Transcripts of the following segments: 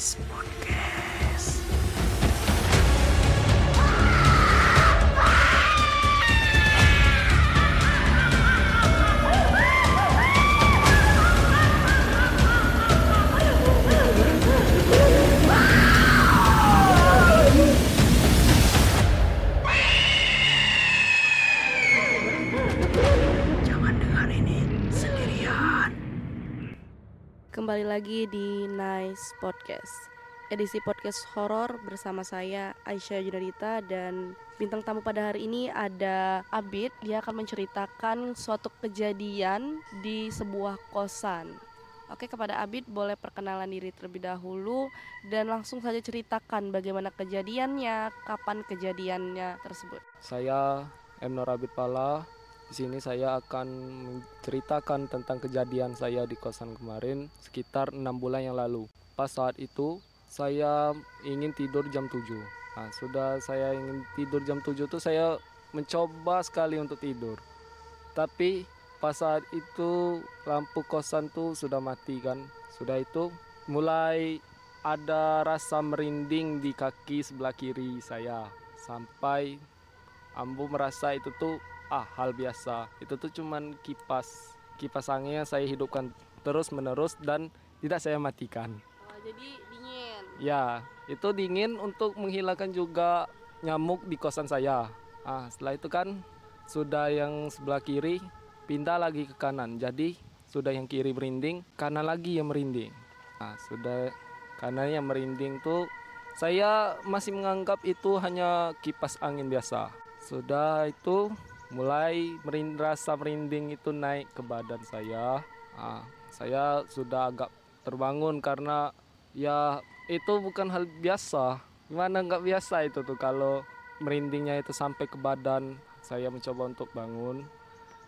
Nice Podcast. Kembali lagi di Nice Podcast Edisi podcast horor bersama saya Aisyah Junadita Dan bintang tamu pada hari ini ada Abid Dia akan menceritakan suatu kejadian di sebuah kosan Oke kepada Abid boleh perkenalan diri terlebih dahulu Dan langsung saja ceritakan bagaimana kejadiannya Kapan kejadiannya tersebut Saya M. Nur Abid Pala. Di sini saya akan menceritakan tentang kejadian saya di kosan kemarin sekitar enam bulan yang lalu. Pas saat itu saya ingin tidur jam 7. Nah, sudah saya ingin tidur jam 7 itu saya mencoba sekali untuk tidur. Tapi pas saat itu lampu kosan tuh sudah mati kan. Sudah itu mulai ada rasa merinding di kaki sebelah kiri saya sampai Ambo merasa itu tuh ah hal biasa. Itu tuh cuman kipas kipas angin yang saya hidupkan terus menerus dan tidak saya matikan. oh, Jadi dingin Ya, itu dingin untuk menghilangkan juga nyamuk di kosan saya. Ah, setelah itu kan sudah yang sebelah kiri pindah lagi ke kanan. Jadi sudah yang kiri merinding, kanan lagi yang merinding. Nah, sudah kanan yang merinding tuh saya masih menganggap itu hanya kipas angin biasa. Sudah itu mulai merind, rasa merinding itu naik ke badan saya. Ah, saya sudah agak terbangun karena ya itu bukan hal biasa. Gimana nggak biasa itu tuh kalau merindingnya itu sampai ke badan. Saya mencoba untuk bangun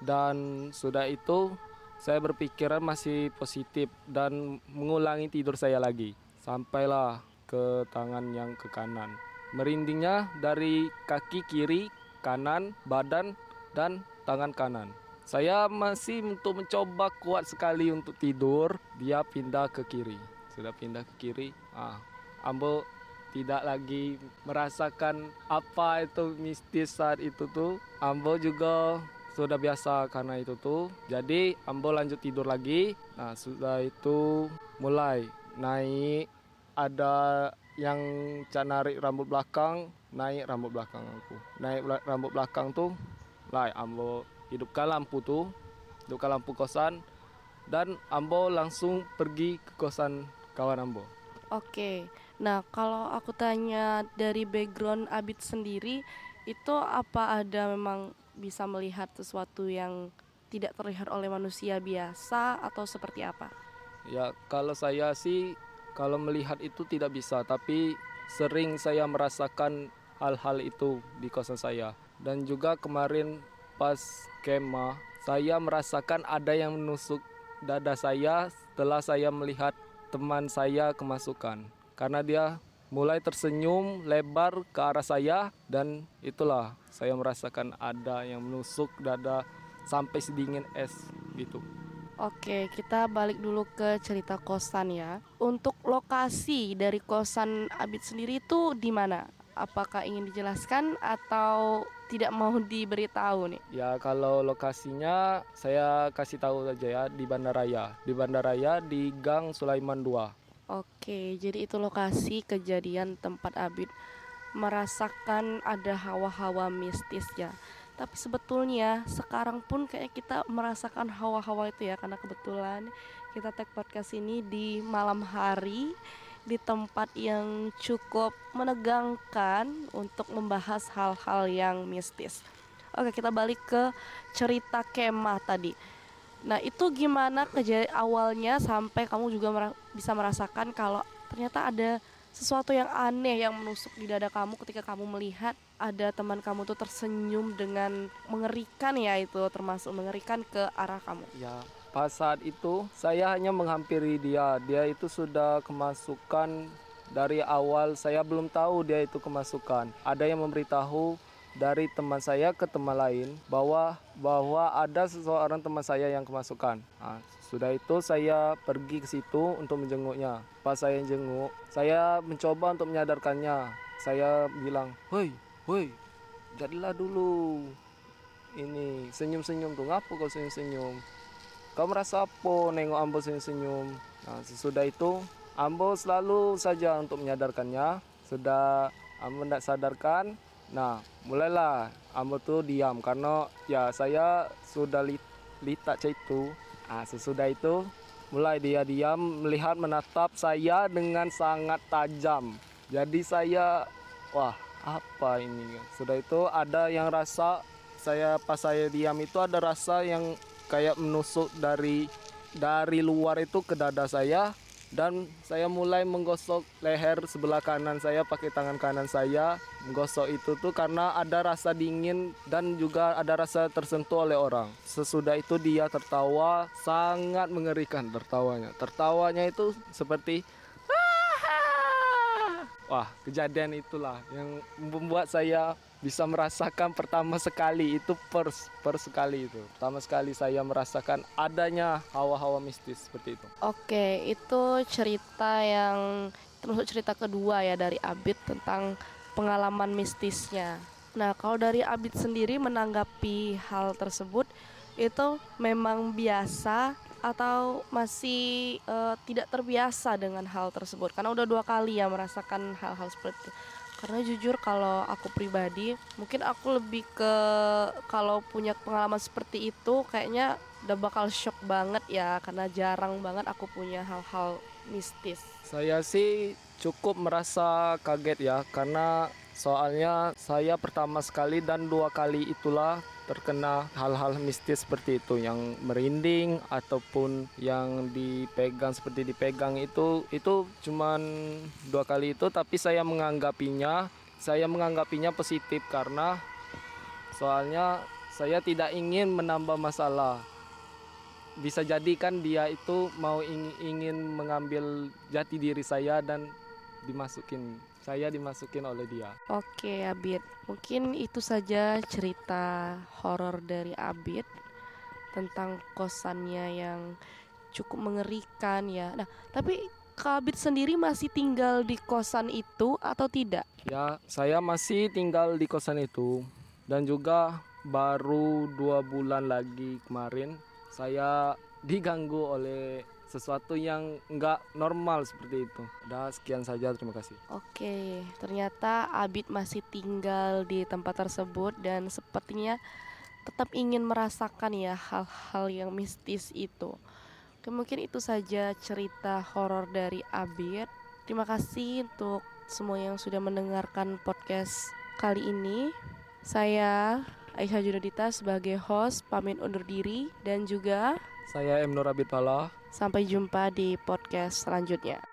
dan sudah itu saya berpikiran masih positif dan mengulangi tidur saya lagi. Sampailah ke tangan yang ke kanan. Merindingnya dari kaki kiri, kanan, badan, dan tangan kanan. Saya masih untuk mencoba kuat sekali untuk tidur, dia pindah ke kiri. Sudah pindah ke kiri, ah, Ambo tidak lagi merasakan apa itu mistis saat itu tuh. Ambo juga sudah biasa karena itu tuh. Jadi Ambo lanjut tidur lagi. Nah, sudah itu mulai naik ada yang cak narik rambut belakang, naik rambut belakang aku. Naik rambut belakang tuh, lah Ambo hidupkan lampu tuh, hidupkan lampu kosan dan Ambo langsung pergi ke kosan kawan Ambo. Oke, nah kalau aku tanya dari background Abid sendiri, itu apa ada memang bisa melihat sesuatu yang tidak terlihat oleh manusia biasa atau seperti apa? Ya, kalau saya sih kalau melihat itu tidak bisa, tapi sering saya merasakan hal-hal itu di kosan saya. Dan juga kemarin pas kemah, saya merasakan ada yang menusuk dada saya setelah saya melihat teman saya kemasukan. Karena dia mulai tersenyum lebar ke arah saya dan itulah saya merasakan ada yang menusuk dada sampai sedingin es gitu. Oke, kita balik dulu ke cerita kosan ya. Untuk lokasi dari kosan Abid sendiri itu di mana? Apakah ingin dijelaskan atau tidak mau diberitahu nih? Ya kalau lokasinya saya kasih tahu saja ya di Bandaraya. Di Bandaraya di Gang Sulaiman 2. Oke, jadi itu lokasi kejadian tempat Abid merasakan ada hawa-hawa mistis ya. Tapi sebetulnya sekarang pun kayak kita merasakan hawa-hawa itu ya karena kebetulan kita tag podcast ini di malam hari di tempat yang cukup menegangkan untuk membahas hal-hal yang mistis. Oke, kita balik ke cerita kemah tadi. Nah, itu gimana kejadian awalnya sampai kamu juga mera- bisa merasakan kalau ternyata ada sesuatu yang aneh yang menusuk di dada kamu ketika kamu melihat ada teman kamu tuh tersenyum dengan mengerikan ya itu termasuk mengerikan ke arah kamu. Ya pas saat itu saya hanya menghampiri dia. Dia itu sudah kemasukan dari awal saya belum tahu dia itu kemasukan. Ada yang memberitahu dari teman saya ke teman lain bahwa bahwa ada seseorang teman saya yang kemasukan. Nah, sudah itu saya pergi ke situ untuk menjenguknya. Pas saya jenguk, saya mencoba untuk menyadarkannya. Saya bilang, "Woi, woi, jadilah dulu. Ini senyum-senyum tuh, ngapa kau senyum-senyum? Kau merasa apa nengok Ambo senyum-senyum?" Nah, sesudah itu Ambo selalu saja untuk menyadarkannya. Sudah Ambo tidak sadarkan, nah mulailah Ambo tuh diam karena ya saya sudah li litak itu. Nah, sesudah itu mulai dia diam melihat menatap saya dengan sangat tajam. Jadi saya wah apa ini? Sudah itu ada yang rasa saya pas saya diam itu ada rasa yang kayak menusuk dari dari luar itu ke dada saya. Dan saya mulai menggosok leher sebelah kanan saya pakai tangan kanan saya. Menggosok itu tuh karena ada rasa dingin dan juga ada rasa tersentuh oleh orang. Sesudah itu dia tertawa sangat mengerikan tertawanya. Tertawanya itu seperti wah kejadian itulah yang membuat saya bisa merasakan pertama sekali itu pers per sekali itu pertama sekali saya merasakan adanya hawa-hawa mistis seperti itu Oke, itu cerita yang termasuk cerita kedua ya dari Abid tentang pengalaman mistisnya. Nah, kalau dari Abid sendiri menanggapi hal tersebut itu memang biasa atau masih eh, tidak terbiasa dengan hal tersebut? Karena udah dua kali ya merasakan hal-hal seperti itu. Karena jujur kalau aku pribadi, mungkin aku lebih ke kalau punya pengalaman seperti itu kayaknya udah bakal shock banget ya karena jarang banget aku punya hal-hal mistis. Saya sih cukup merasa kaget ya karena soalnya saya pertama sekali dan dua kali itulah terkena hal-hal mistis seperti itu. Yang merinding ataupun yang dipegang seperti dipegang itu itu cuman dua kali itu. Tapi saya menganggapinya saya menganggapinya positif karena soalnya saya tidak ingin menambah masalah. Bisa jadi kan dia itu mau ing- ingin mengambil jati diri saya dan dimasukin saya dimasukin oleh dia Oke Abid, mungkin itu saja cerita horor dari Abid tentang kosannya yang cukup mengerikan ya. Nah, tapi Kak Abid sendiri masih tinggal di kosan itu atau tidak? Ya, saya masih tinggal di kosan itu dan juga baru dua bulan lagi kemarin saya diganggu oleh sesuatu yang enggak normal seperti itu. Udah sekian saja, terima kasih. Oke, ternyata Abid masih tinggal di tempat tersebut dan sepertinya tetap ingin merasakan ya hal-hal yang mistis itu. Oke, mungkin itu saja cerita horor dari Abid. Terima kasih untuk semua yang sudah mendengarkan podcast kali ini. Saya Aisyah Junudita sebagai host pamit undur diri dan juga Saya M. Nur Abid Pala. sampai jumpa di podcast selanjutnya.